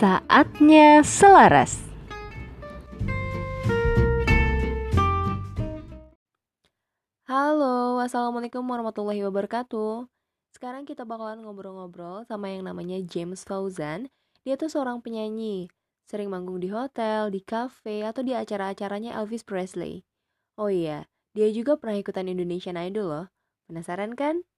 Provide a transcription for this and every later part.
Saatnya selaras. Halo, Assalamualaikum warahmatullahi wabarakatuh. Sekarang kita bakalan ngobrol-ngobrol sama yang namanya James Fauzan. Dia tuh seorang penyanyi, sering manggung di hotel, di cafe, atau di acara-acaranya Elvis Presley. Oh iya, dia juga pernah ikutan Indonesian Idol loh. Penasaran kan?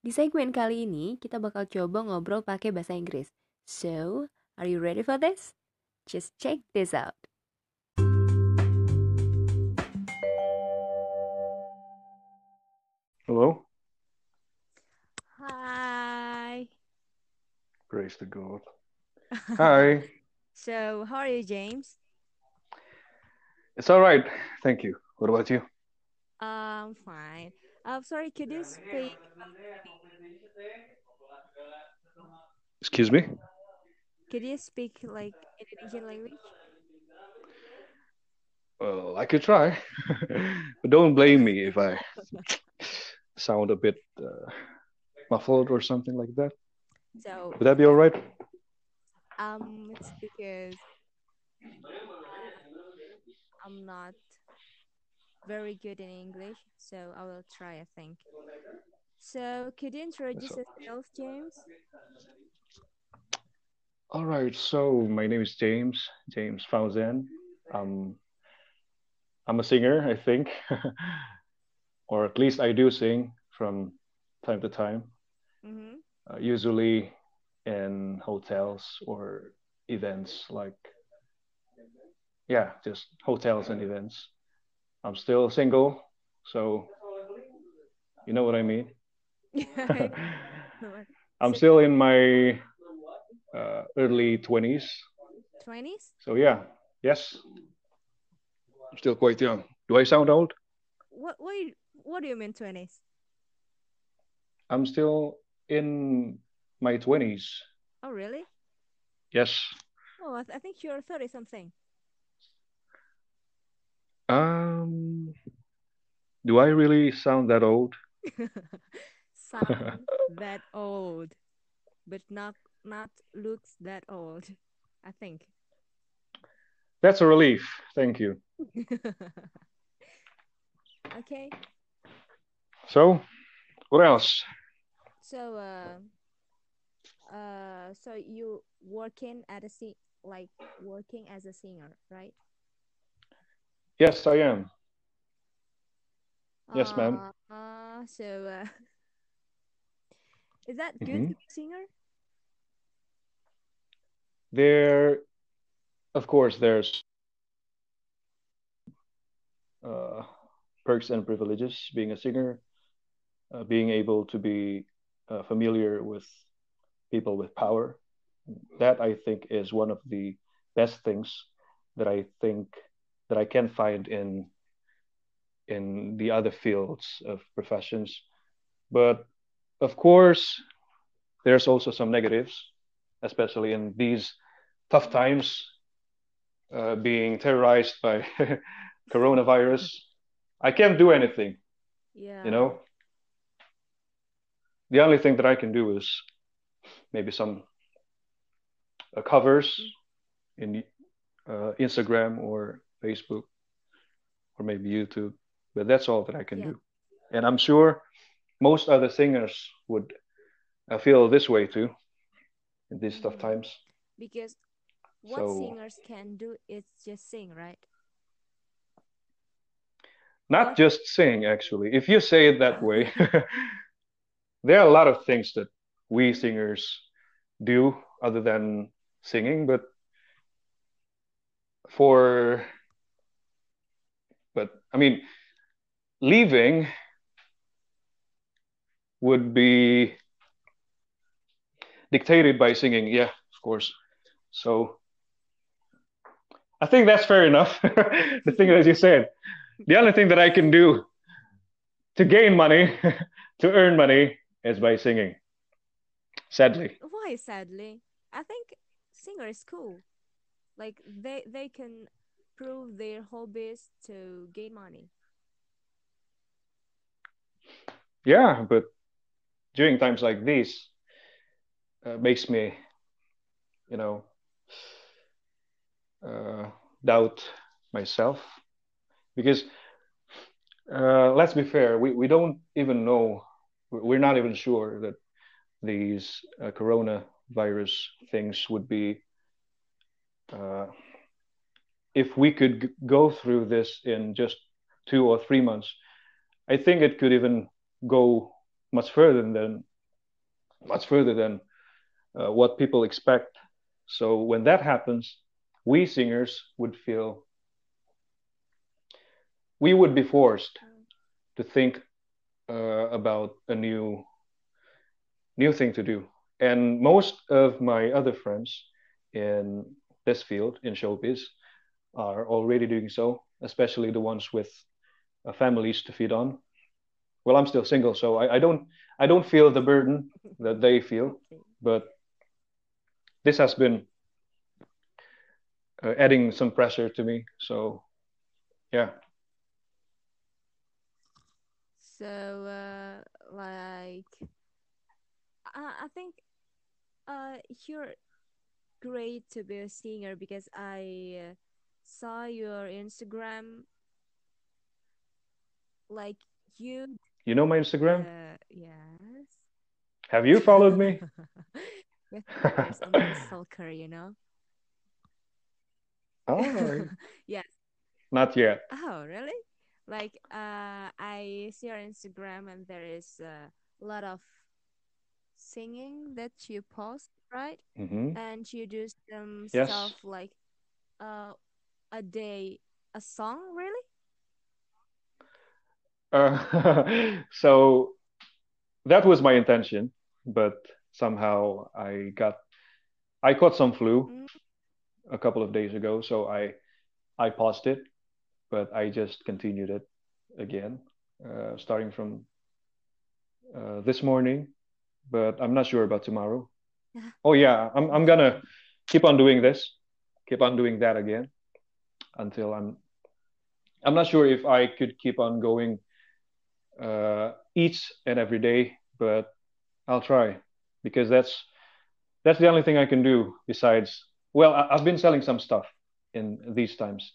Di segmen kali ini, kita bakal coba ngobrol pakai bahasa Inggris. So, are you ready for this? Just check this out. Hello? Hi. Praise the God. Hi. So, how are you, James? It's all right. Thank you. What about you? I'm um, fine. I'm sorry, could you speak? Excuse me? Could you speak like Indonesian language? Well, I could try. but don't blame me if I sound a bit uh, muffled or something like that. So, Would that be all right? um, it's because I'm not very good in English, so I will try, I think. So, could you introduce So- yourself, James? All right. So my name is James, James Fauzan. Um, I'm a singer, I think, or at least I do sing from time to time. Mm-hmm. uh, usually in hotels or events like yeah just hotels and events i'm still single so you know what i mean i'm still in my uh, early 20s 20s? so yeah yes i'm still quite young do i sound old What, what, what do you mean 20s? i'm still in my 20s Oh, really? yes Oh, I, th- I think you're 30 something. Um do i really sound that old sound that old, but not not looks that old. I think. That's a relief. Thank you. okay. So, what else? So uh uh so you working at a sing like working as a singer, right? Yes, I am. Yes, ma'am. Uh, so uh is that good Mhm. to be a singer? There, of course, there's uh, perks and privileges being a singer, uh, being able to be uh, familiar with people with power. That I think is one of the best things that I think that I can find in in the other fields of professions. But of course, there's also some negatives, especially in these tough times, uh, being terrorized by coronavirus. I can't do anything, Yeah. you know. The only thing that I can do is maybe some uh, covers in uh, Instagram or Facebook or maybe YouTube, but that's all that I can Yeah. do. And I'm sure most other singers would feel this way too in these tough Mm. times. Because what So- singers can do is just sing, right? Not What- just sing, actually. If you say it that way, there are a lot of things that we singers do other than singing, but for, but I mean, leaving would be dictated by singing. Yeah, of course. So I think that's fair enough. the thing that you said. The only thing that I can do to gain money, to earn money, is by singing. Sadly. Why, sadly? I think singer is cool. Like they they can prove their hobbies to gain money. Yeah, but during times like these, uh, makes me, you know, uh, doubt myself because uh, let's be fair, we, we don't even know, we're not even sure that these uh, coronavirus things would be, uh, if we could g- go through this in just two or three months, I think it could even go much further than much further than uh, what people expect. So when that happens, we singers would feel we would be forced to think uh, about a new new thing to do. And most of my other friends in this field in showbiz are already doing so, especially the ones with uh, families to feed on. Well, I'm still single, so I, I don't I don't feel the burden that they feel, but this has been uh, adding some pressure to me. So yeah, So, uh, like, I, I think uh, you're great to be a singer because I uh, saw your Instagram, like you, you know my Instagram. uh, yes. Have you followed me? Yes, I'm stalker, you know. oh, Yes. not yet. Oh, really? Like, uh, I see your Instagram and there is a lot of singing that you post, right? hmm And you do some Yes. stuff like uh, a day, a song, really? Uh, so that was my intention, but somehow I got I caught some flu Mm, a couple of days ago, so I I paused it, but I just continued it again, uh, starting from uh, this morning. But I'm not sure about tomorrow. Oh yeah, I'm I'm gonna keep on doing this, keep on doing that again until I'm I'm not sure if I could keep on going uh, each and every day, but I'll try because that's that's the only thing I can do besides. Well, I've been selling some stuff in these times,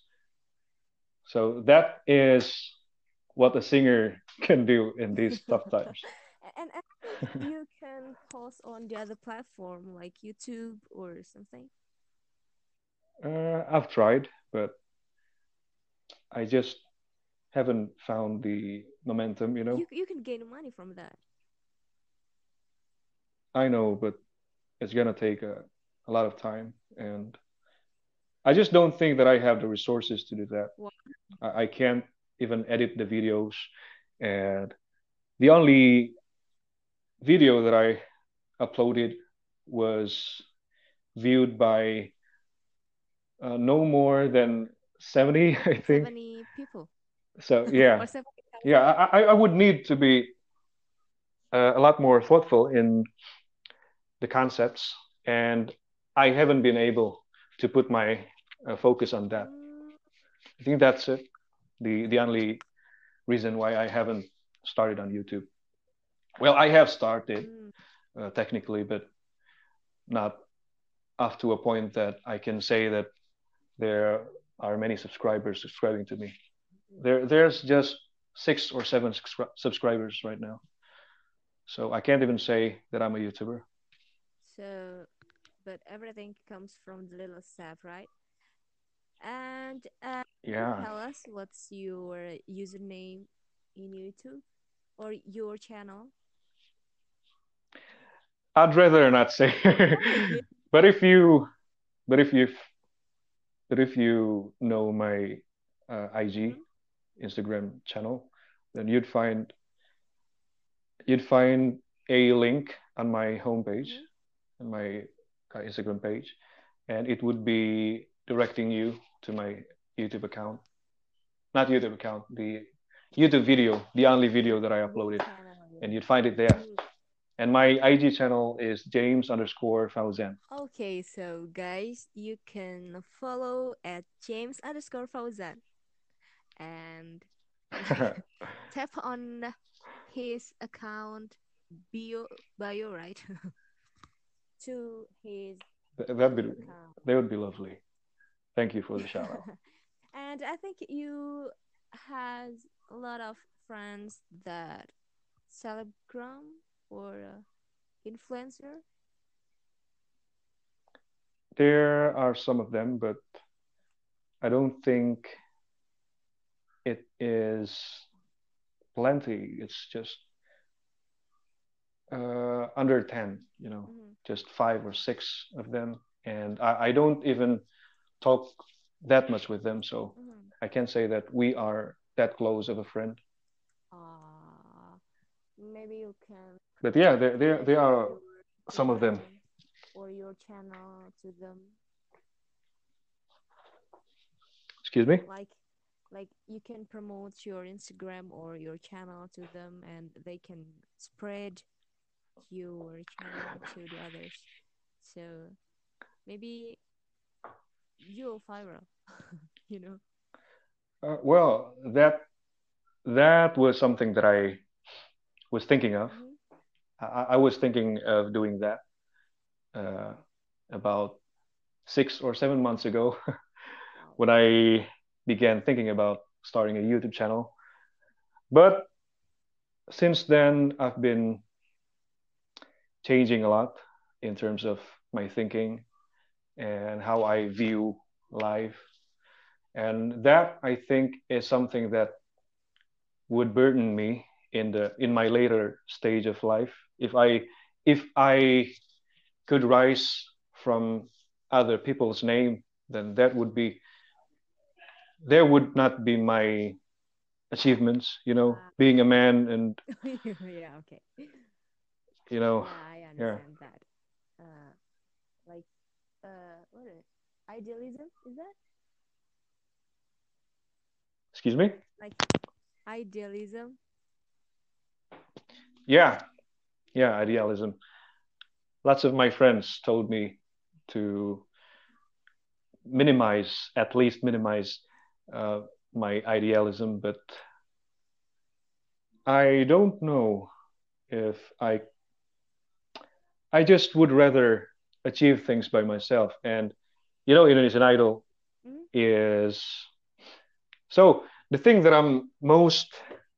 so that is what a singer can do in these tough times. And, and you can post on the other platform like YouTube or something. Uh, I've tried, but I just haven't found the momentum. You know, You you can gain money from that. I know, but it's gonna take a, a lot of time, and I just don't think that I have the resources to do that. Wow. I, I can't even edit the videos, and the only video that I uploaded was viewed by uh, no more than 70, I think. 70 people So yeah, 70,000. yeah, I, I would need to be uh, a lot more thoughtful in the concepts, and I haven't been able to put my uh, focus on that. I think that's it. The the only reason why I haven't started on YouTube. Well, I have started mm. uh, technically, but not up to a point that I can say that there are many subscribers subscribing to me. There there's just six or seven subscri- subscribers right now, so I can't even say that I'm a YouTuber. So, but everything comes from the little step, right? And uh, Yeah, tell us what's your username in YouTube or your channel? I'd rather not say. But if you but if you but if you know my uh, IG Mm-hmm. Instagram channel, then you'd find you'd find a link on my homepage, Mm-hmm. on my uh, Instagram page, and it would be directing you to my YouTube account. Not YouTube account, the YouTube video, the only video that I uploaded, and you'd find it there. And my IG channel is James underscore Fauzan. Okay, so guys, you can follow at James underscore Fauzan and tap on his account bio bio right to his That'd be account. that would be lovely. Thank you for the shout out. and I think you has a lot of friends that celebgram or uh, influencer. There are some of them, but I don't think it is plenty. It's just uh, under 10, you know, Mhm. just five or six of them. And I, I don't even talk that much with them. So Mhm. I can't say that we are that close of a friend. Maybe you can But yeah, there, there, there are some of them. Or your channel to them. Excuse me? Like, like you can promote your Instagram or your channel to them, and they can spread your channel to the others. So maybe you'll viral. you know. Uh, well, that that was something that I was thinking of. Mhm. I, I was thinking of doing that uh, about six or seven months ago when I began thinking about starting a YouTube channel. But since then, I've been changing a lot in terms of my thinking and how I view life. And that I think is something that would burden me in the in my later stage of life if I if I could rise from other people's name, then that would be there would not be my achievements, you know, Ah. being a man and yeah. Okay. you know, Yeah, I yeah. understand that. Uh, like, uh, what is idealism? Is that excuse me? like idealism? Yeah, yeah, idealism. Lots of my friends told me to minimize, at least minimize uh, my idealism, but I don't know if I. I just would rather achieve things by myself, and you know, Indonesian Idol Mhm. is so the thing that I'm most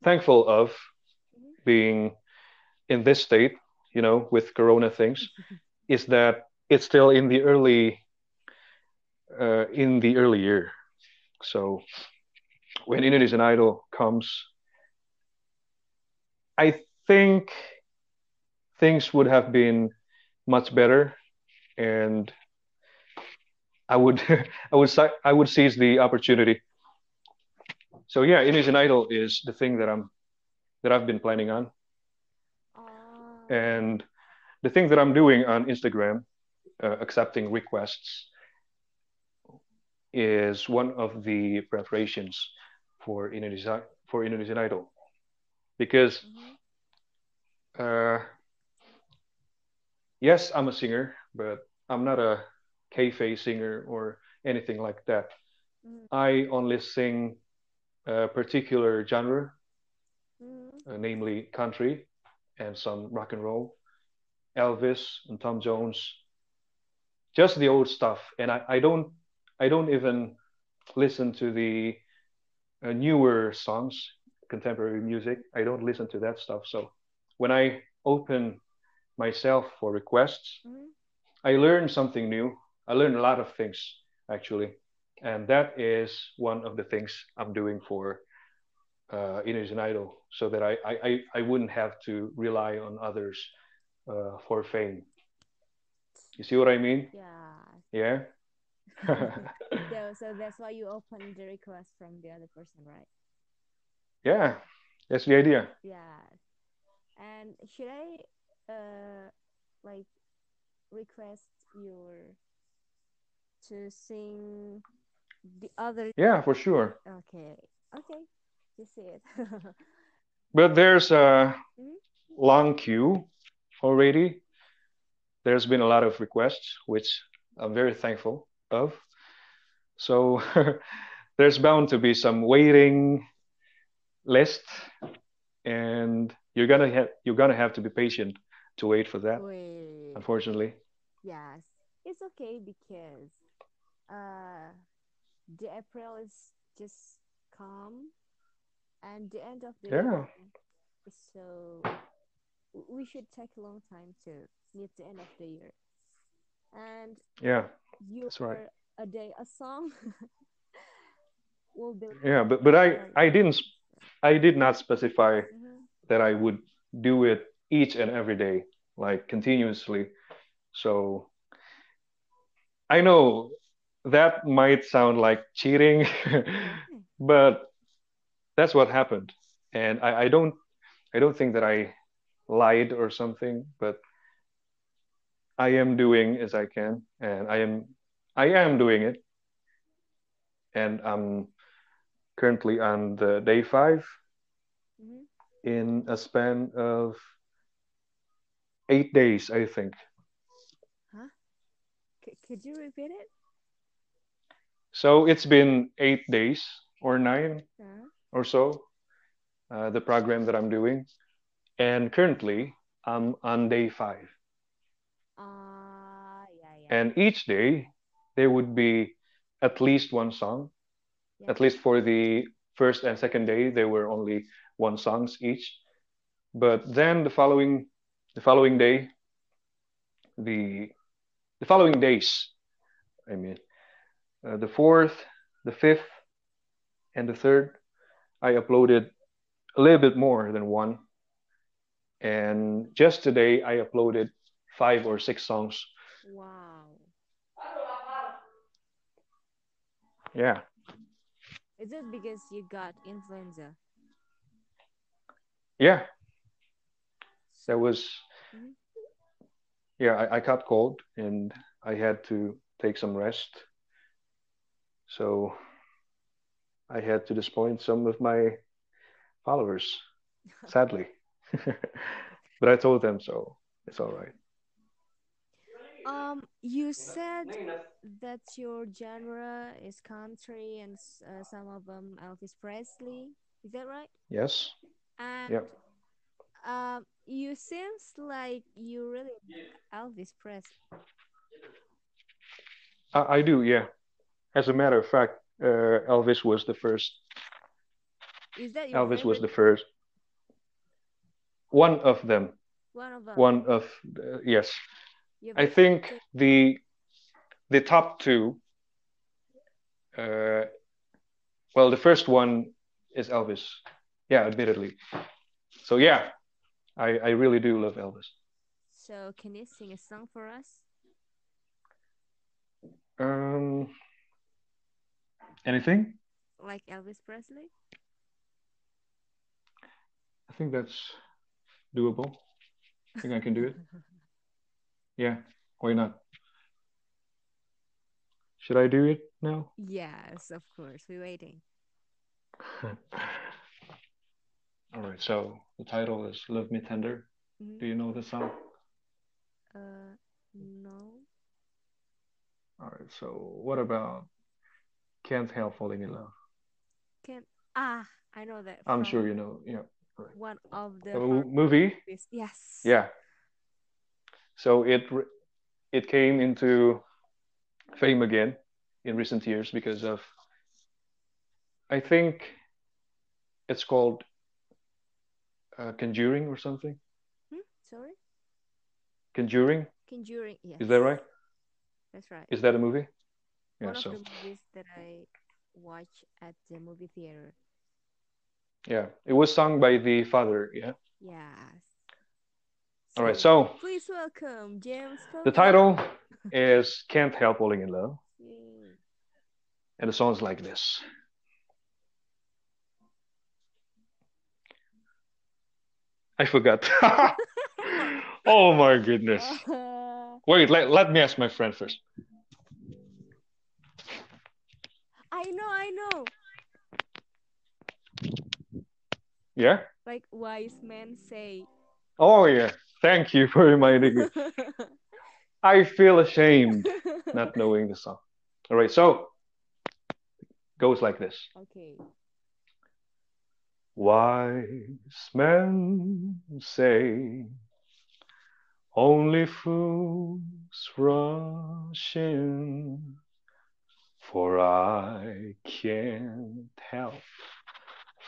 thankful of Mhm. being in this state, you know, with Corona things, is that it's still in the early uh, in the early year. So when Indonesian Idol comes, I think things would have been much better, and I would I would I would seize the opportunity. So yeah, Indonesian Idol is the thing that I'm that I've been planning on. And the thing that I'm doing on Instagram, uh, accepting requests, is one of the preparations for Indonesian for Indonesian Idol, because mhm. uh, yes, I'm a singer, but I'm not a cafe singer or anything like that. Mhm. I only sing a particular genre, Mhm. uh, namely country and some rock and roll, Elvis and Tom Jones, just the old stuff. And I, I don't I don't even listen to the uh, newer songs, contemporary music. I don't listen to that stuff. So when I open myself for requests, Mhm. I learn something new. I learn a lot of things actually, and that is one of the things I'm doing for uh, Indonesian Idol, so that I, I, I- I wouldn't have to rely on others uh, for fame. You see what I mean? Yeah. Yeah. So, so that's why you open the request from the other person, right? yeah, that's the idea. Yeah. And should I uh like request your to sing the other Yeah, for sure. okay. Okay. You see it. But there's a Mhm. long queue already. There's been a lot of requests, which I'm very thankful of. So there's bound to be some waiting list, and you're gonna have you're gonna have to be patient to wait for that, Wait. unfortunately. yes, it's okay because uh the April is just calm and the end of the Yeah. year so we should take a long time to meet the end of the year. And Yeah. your That's right. a day a song will be Yeah. But but I I didn't I did not specify Mhm. that I would do it each and every day, like continuously. So I know that might sound like cheating, but that's what happened. And I, I don't I don't think that I lied or something, but I am doing as I can, and I am I am doing it, and I'm currently on the day five Mhm. in a span of eight days, I think. C- could you repeat it? So it's been eight days or nine Huh? Or so, uh, the program that I'm doing. And currently, I'm on day five. Ah, yeah, yeah. And each day, there would be at least one song. Yeah. At least for the first and second day, there were only one songs each. But then the following, the following day, the the following days, I mean, uh, the fourth, the fifth, and the third, I uploaded a little bit more than one. And just today, I uploaded five or six songs. Wow. Yeah. Is it because you got influenza? Yeah. That was, Mhm. yeah, I, I caught cold and I had to take some rest. So I had to disappoint some of my followers, sadly. but I told them so. It's all right. Um, you said that your genre is country and uh, some of them Elvis Presley. Is that right? Yes. And Yep. um, you seems like you really like Elvis Presley. I, I do, yeah. As a matter of fact, uh, Elvis was the first. Is that Elvis was the first. One of them. one of them? One of, the, yes. Have think the the top two. Uh, well, the first one is Elvis. Yeah, admittedly. So yeah, I I really do love Elvis. So can you sing a song for us? Anything? Like Elvis Presley? I think that's doable. I think I can do it. Yeah, why not? Should I do it now? Yes, of course. We're waiting. All right, so the title is Love Me Tender. Mhm. Do you know the song? Uh, no. All right, so what about Can't Help Falling in Love? Can ah, I know that. I'm sure you know. Yeah. one of the The movie? movies. Yes. Yeah. So it it came into fame again in recent years because of I think it's called uh, Conjuring or something. Hmm? Sorry. Conjuring, Conjuring. Yes. is that right? That's right. Is that a movie? Yeah, one of so the movies that I watch at the movie theater. yeah, it was sung by the father, yeah. Yes. All right, so please welcome James. the title is Can't Help Falling in Love, Yay. and the song's like this. I forgot. oh my goodness. Wait, let, let me ask my friend first. I know, I know. Yeah? Like wise men say. Oh, yeah. Thank you for reminding me. I feel ashamed not knowing the song. All right, so goes like this. okay. Wise men say Only fools rush in, for I can't help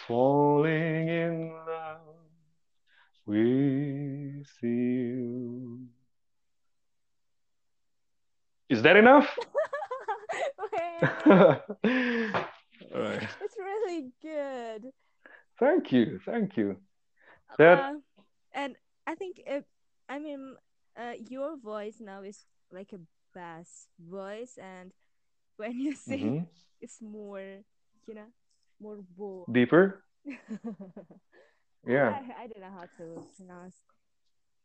falling in love with you. Is that enough? Wait, All right. it's really good. Thank you. Thank you. That Uh, and I think if I mean uh, your voice now is like a bass voice, and when you sing, mhm. it's more, you know, more bold. deeper. Yeah. I, I don't know how to pronounce.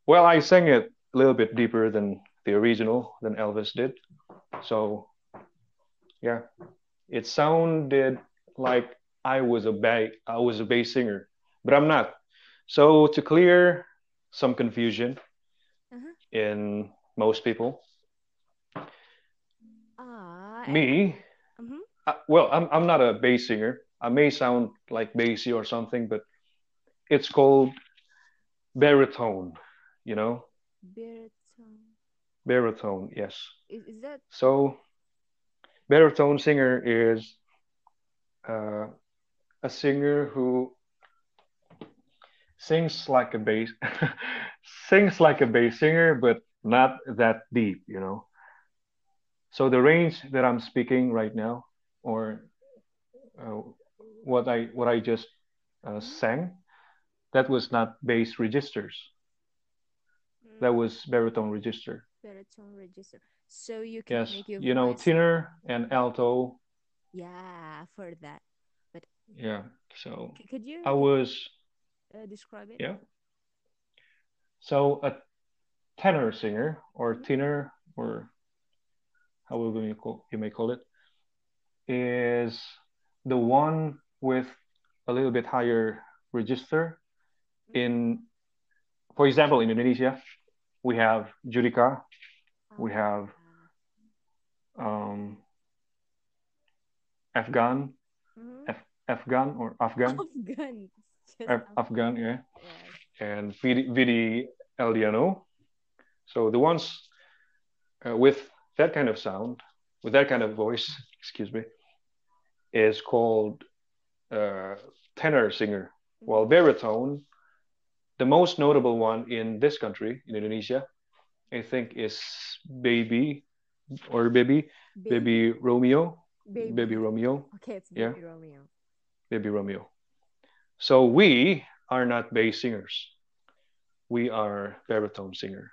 Well, I sang it a little bit deeper than the original than Elvis did. So, yeah, it sounded like I was a ba I was a bass singer, but I'm not. So to clear some confusion Uh-huh. in most people, Ah, me, mm-hmm. uh, well, I'm I'm not a bass singer. I may sound like bassy or something, but it's called baritone, you know, baritone. baritone, yes. Is, is that So baritone singer is uh, a singer who sings like a bass sings like a bass singer but not that deep you know so the range that i'm speaking right now or uh, what i what i just uh, sang that was not bass registers that mm, was baritone register baritone register? So you can yes make your you know tenor and alto Yeah, for that. But yeah so could you i was uh, describe it? yeah so a tenor singer or Mhm. tenor or however you call you may call it is the one with a little bit higher register Mhm. in for example in Indonesia we have Judika we have um, Afgan mhm. Af- Afgan or Afgan Afgan. Af- Af- Afgan yeah yes. and Vidi, Vidi Aldiano so the ones uh, with that kind of sound with that kind of voice excuse me is called uh, tenor singer while baritone the most notable one in this country in Indonesia I think is baby or baby Baby. Bebi Romeo Baby. Bebi Romeo Okay, it's Yeah. Bebi Romeo. Bebi Romeo so we are not bass singers we are baritone singer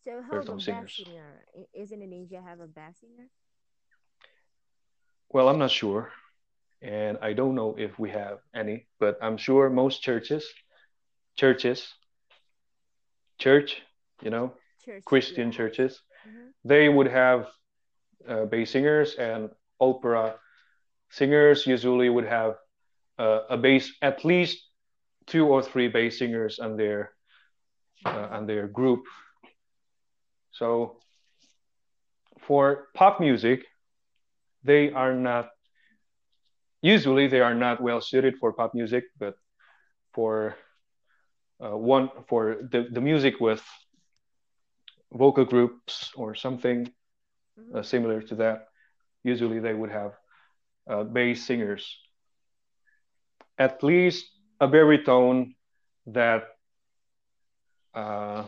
So how about bass singers singer? I- Is Indonesia have a bass singer? well I'm not sure and I don't know if we have any but I'm sure most churches churches church you know Church. Christian Yeah. churches Mhm. they would have uh, bass singers and opera singers usually would have uh, a bass at least two or three bass singers on their uh, on their group so for pop music they are not usually they are not well suited for pop music but for uh, one for the, the music with vocal groups or something Mhm. uh, similar to that usually they would have uh, bass singers at least a baritone that uh,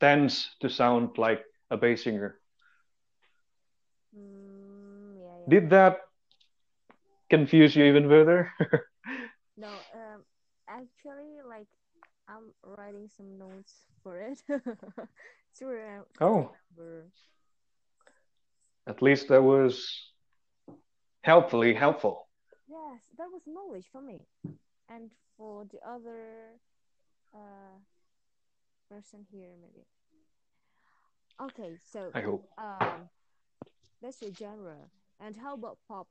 tends to sound like a bass singer. Mm, yeah, yeah. did that confuse you even further? No, um, actually, like I'm writing some notes for it to, re- to oh. Remember. at least that was helpfully helpful. Yes, that was knowledge for me, and for the other uh person here maybe. Okay, so i hope um, that's your genre. And how about pop?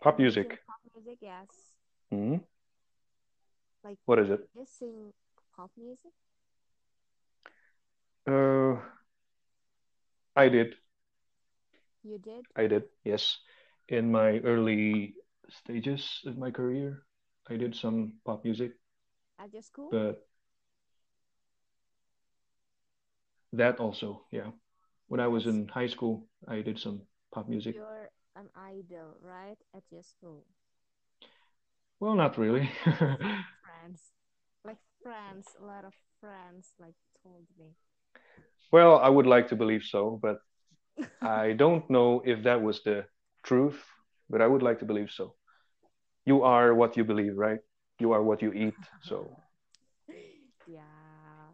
pop music Pop music, yes. hmm Like what is it just sing pop music. uh, i did You did? i did yes in my early stages of my career i did some pop music At your school? but that also, yeah. When I was in high school, I did some pop music. you're an idol, right? At your school. Well, not really. Friends, like friends, a lot of friends, like told me. Well, I would like to believe so, but I don't know if that was the truth, but I would like to believe so. You are what you believe, right? You are what you eat. So, Yeah.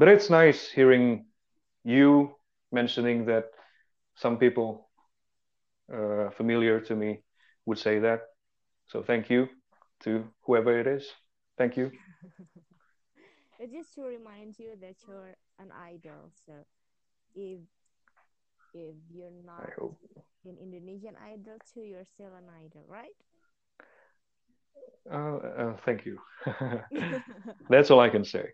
But it's nice hearing you mentioning that some people uh, familiar to me would say that. So, thank you to whoever it is. Thank you. it's just to remind you that you're an idol. So if if you're not in Indonesian Idol too, you're still an idol, right? Uh, uh, thank you. That's all I can say.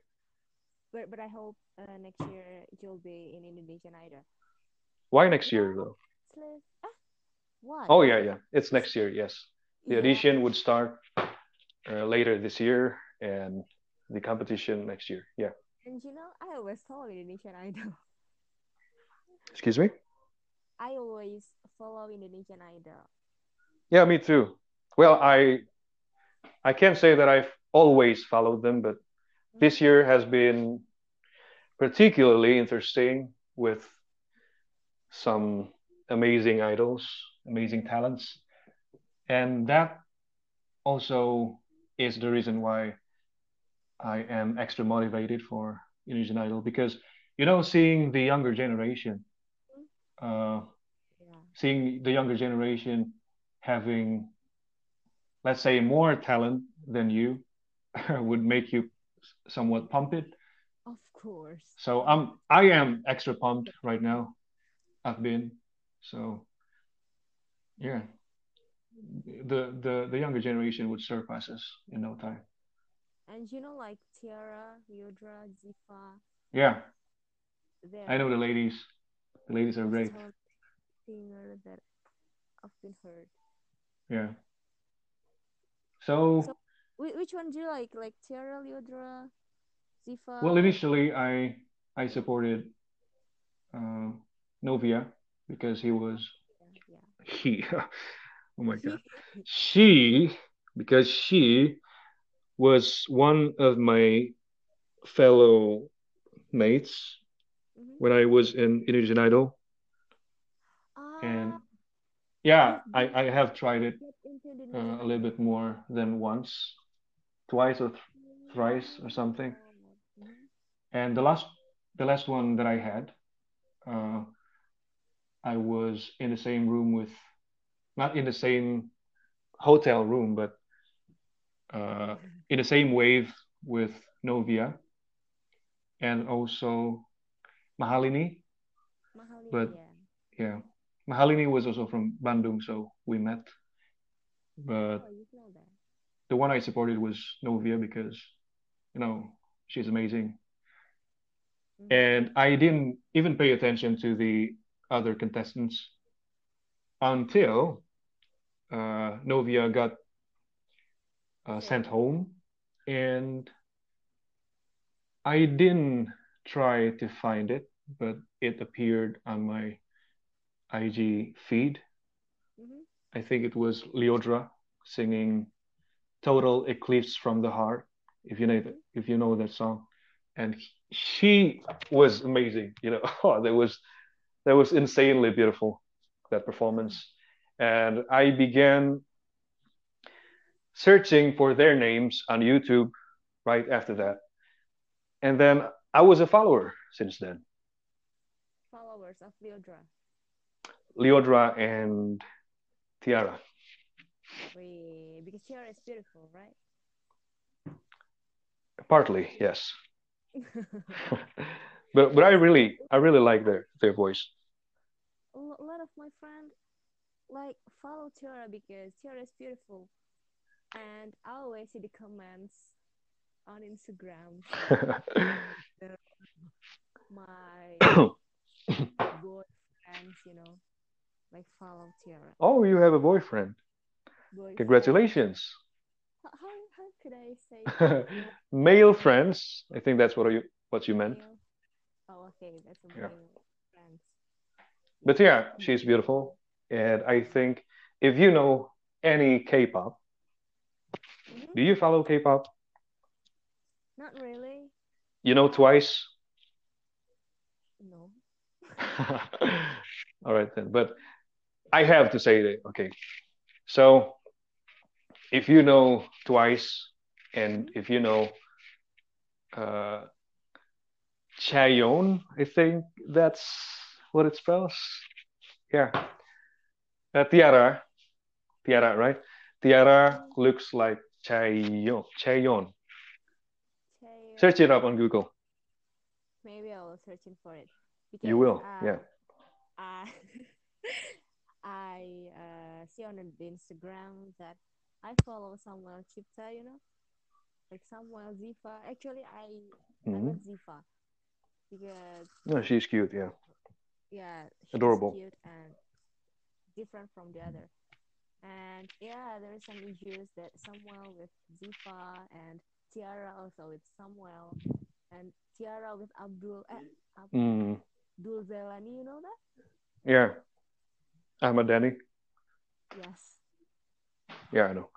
But but I hope uh, next year you'll be in Indonesian Idol. Why next year, though? Ah, why? Oh, yeah, yeah. It's next year, yes. The Yeah. audition would start uh, later this year and the competition next year. Yeah. And you know, I always follow Indonesian Idol. Excuse me? I always follow Indonesian Idol. Yeah, me too. Well, I I can't say that I've always followed them, but. This year has been particularly interesting with some amazing idols, amazing talents. And that also is the reason why I am extra motivated for Indonesian Idol because, you know, seeing the younger generation, uh, Yeah. seeing the younger generation having, let's say, more talent than you would make you somewhat pumped. Of course. So I'm, I am extra pumped right now. I've been. So yeah, the the the younger generation would surpass us in no time. And you know, like Tiara, Lyodra, Ziva. Yeah, I know the ladies. The ladies are great. singer that I've been heard. Yeah. So, So which one do you like? Like Tiara, Lyodra, Ziva? well, initially I I supported uh, Novia because he was Yeah. he. oh my God. She because she was one of my fellow mates Mhm. when I was in Indonesian Idol, and Ah, yeah, I I have tried it uh, a little bit more than once, twice or th thrice or something. And the last the last one that I had, uh, I was in the same room with, not in the same hotel room, but uh, in the same wave with Novia and also Mahalini. Mahalini, But yeah. yeah, Mahalini was also from Bandung, so we met. But Oh, you know that. The one I supported was Novia because, you know, she's amazing. Mhm. And I didn't even pay attention to the other contestants until uh, Novia got uh, Sent sent home. and I didn't try to find it, but it appeared on my IG feed. Mhm. I think it was Lyodra singing "Total Eclipse from the Heart," if you know that, if you know that song, and she was amazing. You know, oh, that was that was insanely beautiful that performance, and I began searching for their names on YouTube right after that, and then I was a follower since then. Followers of Lyodra. Leodra and Tiara. We because Tiara is beautiful, right? Partly, yes. but but I really I really like their their voice. a lot of my friends like follow Tiara because Tiara is beautiful, and I always see the comments on Instagram. So my boyfriends, you know, like follow Tiara. oh, you have a boyfriend. Congratulations. How how, could I say Male friends. I think that's what you what you meant. Oh, okay, that's a Yeah. male friends. But yeah, she's beautiful. And I think if you know any K-pop, Mhm. do you follow K-pop? Not really. You know Twice? No. All right then. But I have to say that, okay. So if you know Twice and if you know uh Chaeyeon, I think that's what it spells. Yeah. Uh, Tiara. Tiara, right? Tiara looks like. Chaeyeon. Chaeyoung. Search it up on Google. Maybe I will searching for it. You will. uh, Yeah. I I uh, see on the Instagram that I follow Samuel Chipta, you know, like Samuel Ziva. Actually, I I Mhm. love Ziva because No, she's cute, yeah. yeah, she's Adorable. cute and different from the other. And yeah, there is some issues that Samuel with Ziva and Tiara also with Samuel and Tiara with Abdul eh, Mm, Abdul Jaelani, you know that? yeah. Ahmad Dhani. Yes. Yeah, I know.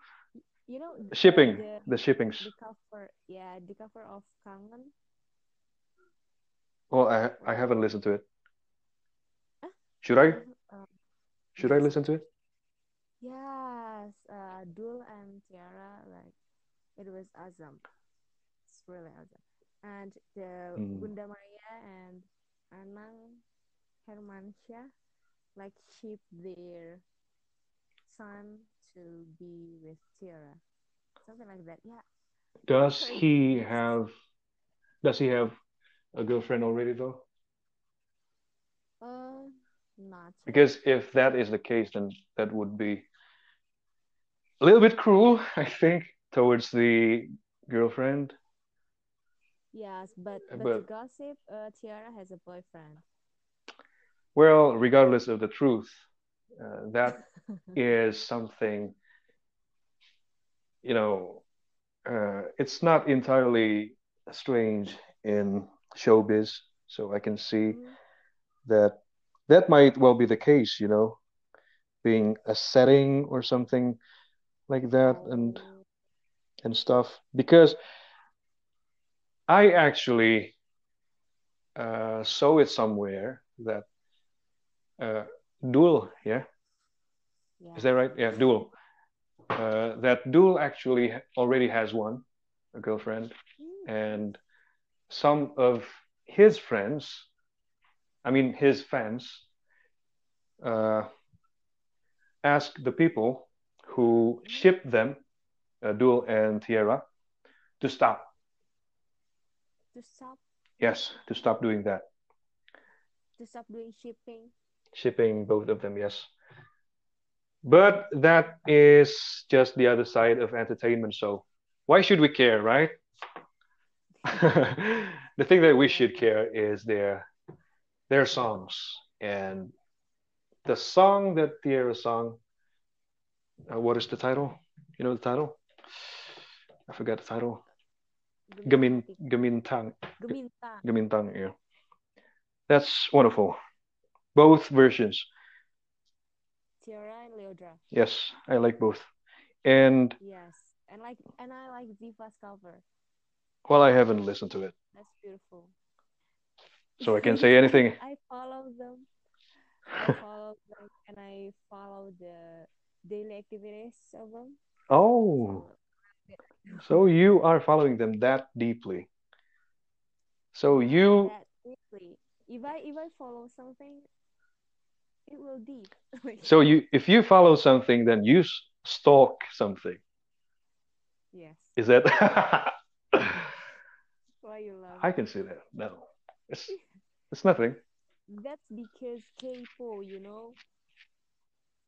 You know Shipping, the the shippings. the cover, yeah, the cover of Kangen. Well, I I haven't listened to it. Huh? Should I? Uh, Should I listen to it? Yes, uh, Dul and Tiara, like it was awesome. It's really awesome. And the Hmm. Bunda Maya and Anang Hermansyah like ship their son to be with Tiara, something like that. Yeah. Does he have does he have a girlfriend already though? Uh, not. Because if that is the case, then that would be a little bit cruel, I think, towards the girlfriend. Yes, but but but- gossip, uh, Tiara has a boyfriend. Well, regardless of the truth, uh, that is something, you know, uh, it's not entirely strange in showbiz. So I can see Mhm. that that might well be the case, you know, being a setting or something like that and Oh, and stuff. Because I actually uh, saw it somewhere that uh, Dul, yeah, yeah. is that right? Yeah, Dul. Uh, that Dul actually already has one, a girlfriend, Mm. and some of his friends, I mean his fans, uh, ask the people who ship them, uh, Dul and Tiara, to stop. To stop Yes, to stop doing that. to stop doing shipping. Shipping both of them, yes. But that is just the other side of entertainment, so why should we care, right? the thing that we should care is their their songs and the song that Tiara sung. Uh, what is the title? You know the title? I forgot the title. Gamin Gamintang Gemintang. Gamintang. Yeah, that's wonderful. Both versions. Tiara and Lyodra. Yes, I like both. And Yes. And like and I like Ziva's cover. well, I haven't listened to it, That's beautiful. so I can't say anything. I follow them. I follow them and I follow the daily activities of them. Oh, so you are following them that deeply. So you, that quickly. If I if I follow something, it will deep. so you, if you follow something, then you stalk something. yes. Is that? Why you love? I can see that. No, it's it's nothing. That's because K-pop, you know.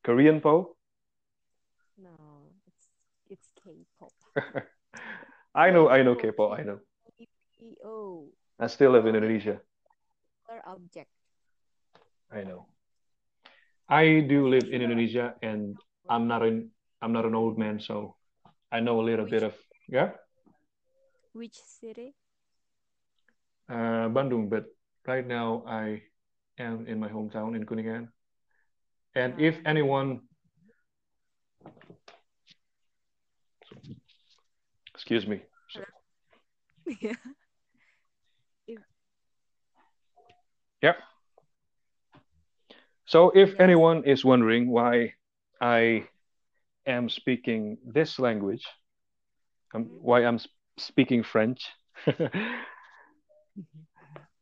Korean po. No, it's it's K-pop. I know, I know K-pop. I know. EO, I still live in Indonesia. or object. I know. I do live in Indonesia, and I'm not an I'm not an old man, so I know a little bit of yeah, Which city? uh, Bandung, but right now I am in my hometown in Kuningan. And if Um, anyone, excuse me, yeah. yeah. So if anyone is wondering why I am speaking this language, um, Mhm. why I'm speaking French,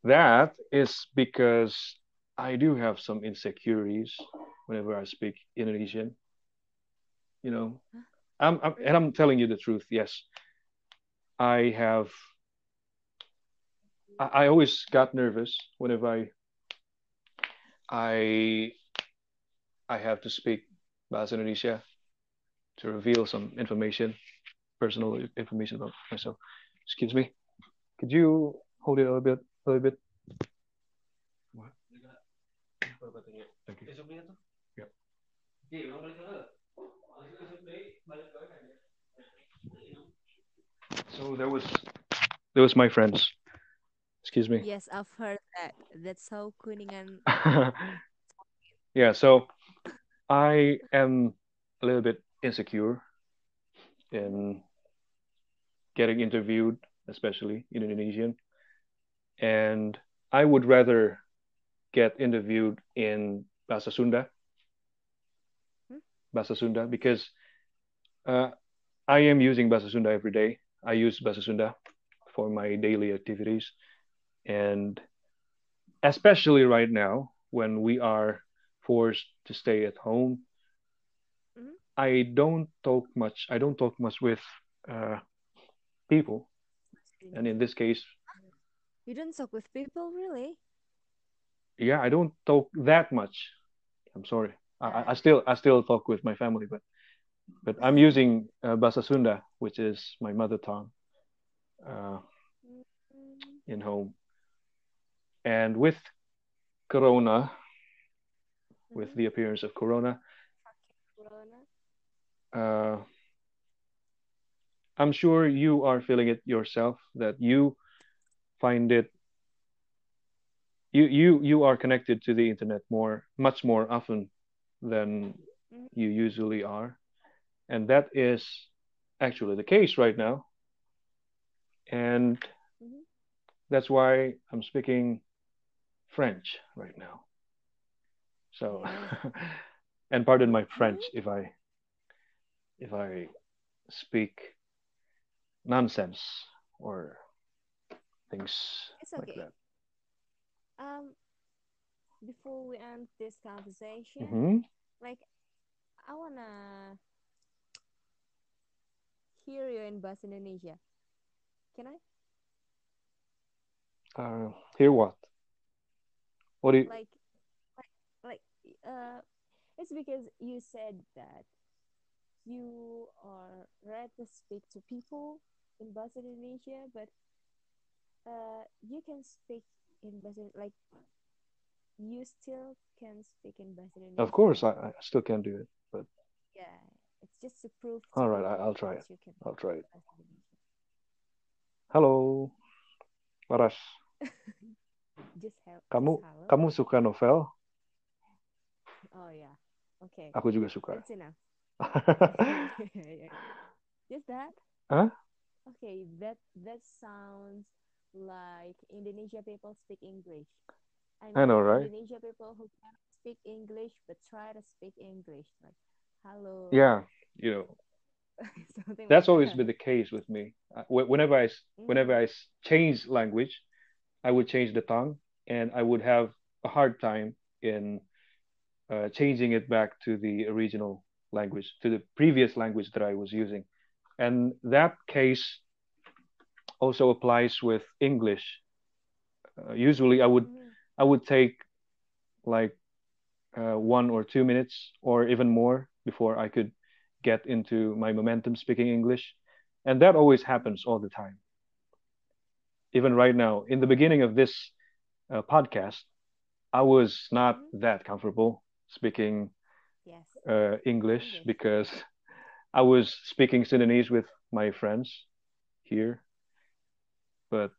that is because I do have some insecurities whenever I speak Indonesian. You know, I'm, I'm and I'm telling you the truth. Yes, I have. I, I always got nervous whenever I I I have to speak Bahasa Indonesia to reveal some information, personal information about myself. Excuse me. Could you hold it a little bit? A little bit. What? Thank you. Yep. So there was there was my friends. Excuse me. Yes, I've heard that. That's how Kuningan. Yeah, so I am a little bit insecure in getting interviewed, especially in Indonesian, and I would rather get interviewed in Bahasa Sunda, Hmm? Bahasa Sunda, because uh, I am using Bahasa Sunda every day. I use Bahasa Sunda for my daily activities, and especially right now when we are forced to stay at home, Mhm. I don't talk much. I don't talk much with uh, people, and in this case, You don't talk with people, really? yeah, I don't talk that much. I'm sorry. I, I- still I still talk with my family, but but I'm using uh, Bahasa Sunda, which is my mother tongue, uh, Mm, in home. And with Corona, with mhm. the appearance of Corona, uh, I'm sure you are feeling it yourself that you find it you you you are connected to the internet more much more often than Mhm. you usually are and that is actually the case right now and Mhm. that's why I'm speaking French right now so and pardon my. French if I if I speak nonsense or things It's like that Um, before we end this conversation, hmm like I wanna hear you in Bahasa Indonesia. Can I? uh, hear what what do you Like, like, like, uh, it's because you said that you are ready to speak to people in Bahasa Indonesia, but uh, you can speak in Bahasa like you still can speak in Bahasa Indonesia. of course? I, I still can do it but Yeah, it's just to prove to all right I, I'll try it you can I'll try it Indonesia. Laras Just help. kamu hello. kamu suka novel Oh yeah. Okay. aku juga suka That's enough. Just that. Huh? Okay, that that sounds like Indonesia people speak English. I I know, right? Indonesia people who cannot speak English but try to speak English, like hello, yeah you know something that's like always that. been the case with me Uh, whenever I whenever Mm, I s- change language I would change the tongue and I would have a hard time in uh, changing it back to the original language, to the previous language that I was using. And that case also applies with English. Uh, usually, I would I would take like uh, one or two minutes or even more before I could get into my momentum speaking English, and that always happens all the time. Even right now, in the beginning of this uh, podcast, I was not mhm. that comfortable speaking Yes, uh, English English. because I was speaking Sundanese with my friends here, but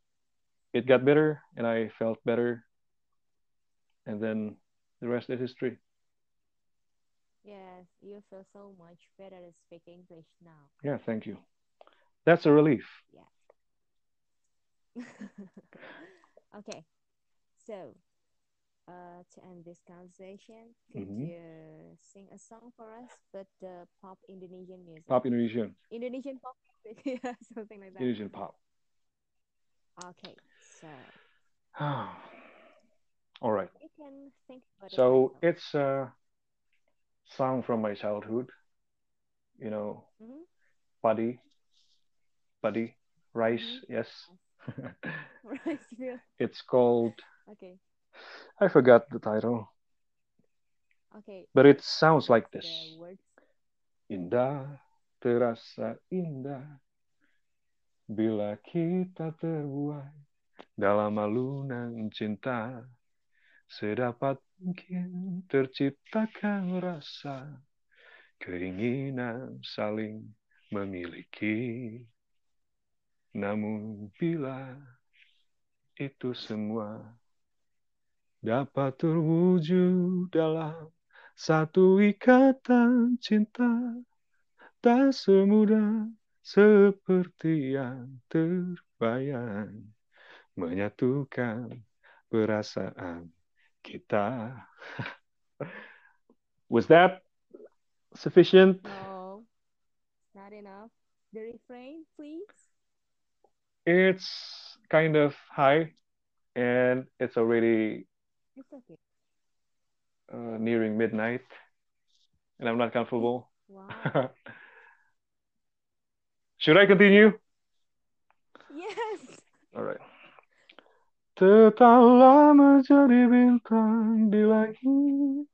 it got better and I felt better and then the rest is history. Yes, you feel so much better to speak English now. Yeah, thank you. That's a relief. Yeah. okay. So, uh, to end this conversation, could Mhm. you sing a song for us, but the pop Indonesian music? Pop Indonesian, Indonesian pop music, yeah, something like that. Indonesian pop. Okay, so All right. you can think about So title. it's a song from my childhood. You know, Mhm. Padi, Padi, rice. Mhm. Yes. Rice field. it's called. I forgot the title, okay. but it sounds like this. Indah, terasa indah bila kita terbuai dalam alunan cinta. Sedapat mungkin terciptakan rasa keinginan saling memiliki. Namun bila itu semua dapat terwujud dalam satu ikatan cinta, tak semudah seperti yang terbayang menyatukan perasaan kita. Was that sufficient? No, not enough. The refrain, please. It's kind of high and it's already It's okay. uh, nearing midnight and I'm not comfortable. Wow. Should I continue? yes. All right. Tetaplah menjadi bintang di langit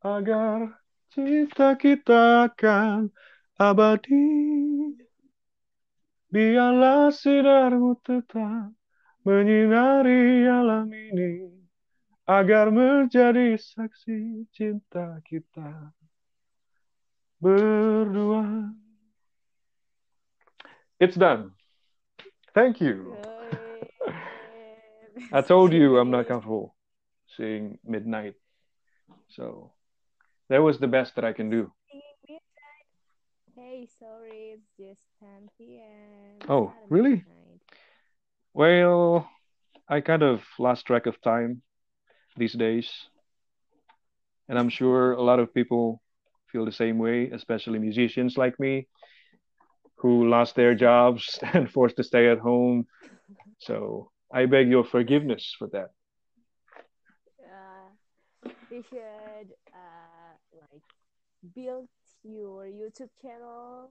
agar cinta kita akan abadi. Biarlah sinarmu tetap menyinari alam ini agar menjadi saksi cinta kita berdua. It's done. Thank you. I told you I'm not comfortable seeing midnight. So that was the best that I can do. Hey, sorry, it's just 10 p.m. Oh, really? Well, I kind of lost track of time these days. And I'm sure a lot of people feel the same way, especially musicians like me who lost their jobs and forced to stay at home. So I beg your forgiveness for that. Uh, you should uh like build your YouTube channel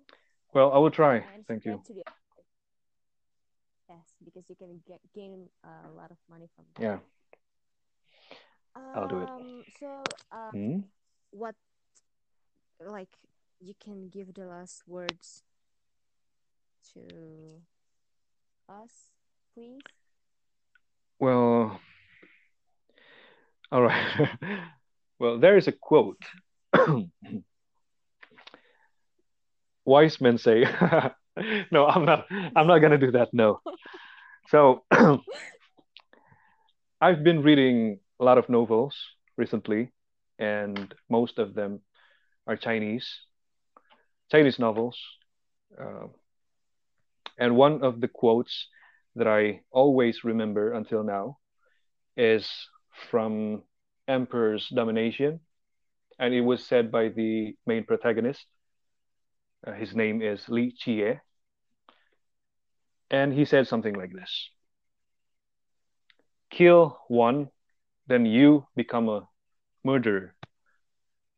Well, I will try. Thank you. the. Yes, because you can get gain a lot of money from that. Yeah. I'll do it. Um, so uh, Hmm? what like you can give the last words to us, please? Well, all right. Well, there is a quote. Wise men say, no, I'm not. I'm not gonna do that. No. So I've been reading a lot of novels recently, and most of them are Chinese, Chinese novels. Uh, and one of the quotes that I always remember until now is from Emperor's Domination, and it was said by the main protagonist. Uh, his name is Li Qiye, and he said something like this: "Kill one, then you become a murderer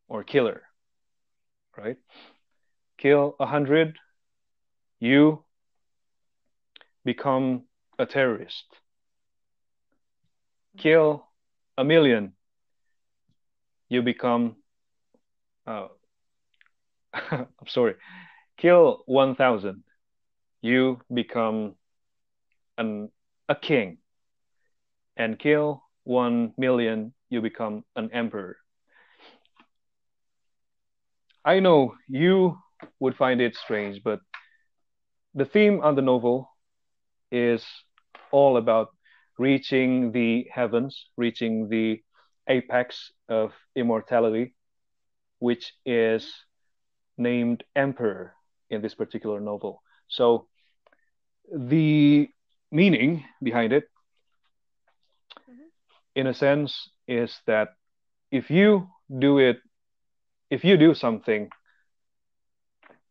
or killer, right? Kill a hundred, you become a terrorist. Kill a million, you become. Uh, I'm sorry. Kill one thousand, you become an a king. And kill one million, you become an emperor. I know you would find it strange, but the theme on the novel is all about reaching the heavens, reaching the apex of immortality, which is named Emperor in this particular novel. So the meaning behind it. In a sense, is that if you do it, if you do something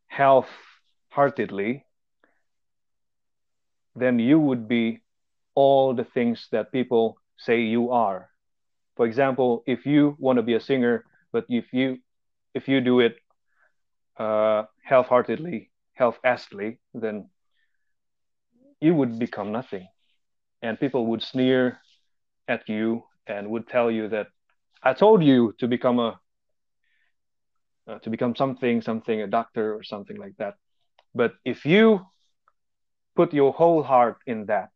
half-heartedly, then you would be all the things that people say you are. For example, if you want to be a singer, but if you if you do it uh, half-heartedly, half-assedly, then you would become nothing, and people would sneer at you and would tell you that I told you to become a uh, to become something, something, a doctor or something like that. But if you put your whole heart in that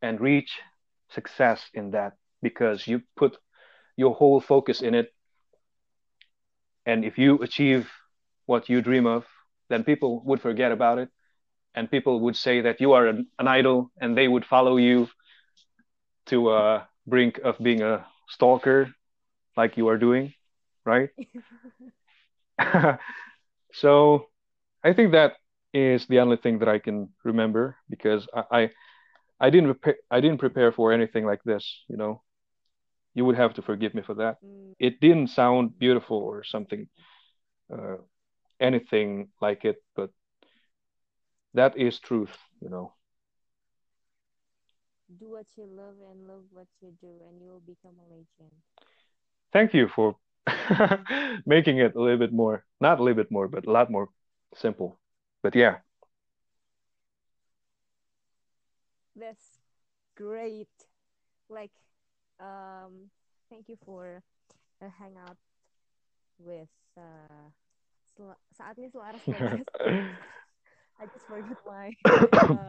and reach success in that because you put your whole focus in it, and if you achieve what you dream of, then people would forget about it and people would say that you are an, an idol and they would follow you to a brink of being a stalker like you are doing right? So i think that is the only thing that i can remember because i i, I didn't prepare i didn't prepare for anything like this you know? You would have to forgive me for that. Mm, it didn't sound beautiful or something uh, anything like it but that is truth you know do what you love and love what you do, and you will become a legend. thank you for making it a little bit more not a little bit more but a lot more simple but yeah That's great. Like, um, thank you for a hangout with uh, sel- saatnya selaras. I just forgot my uh,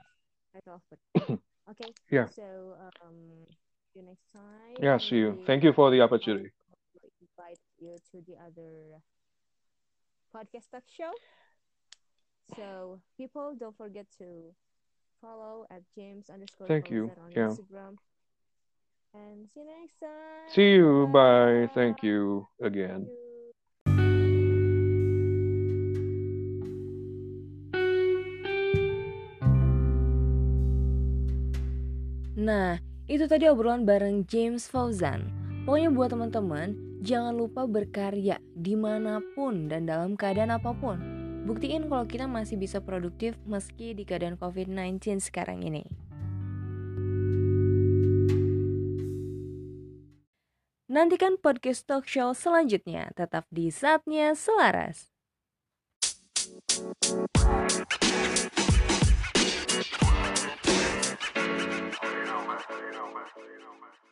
title, but okay. Yeah. So, um, see you next time. yeah see you thank you for the opportunity invite you to the other podcast talk show. So, people, don't forget to follow at James underscore Thank you. On Yeah. Instagram. And see you next time. see you bye thank you again you. Nah, itu tadi obrolan bareng James Fauzan. Pokoknya buat teman-teman, jangan lupa berkarya di mana pun dan dalam keadaan apa pun. Buktiin kalau kita masih bisa produktif meski di keadaan COVID-19 sekarang ini. Nantikan podcast talk show selanjutnya, tetap di saatnya selaras. Verão, verão, verão.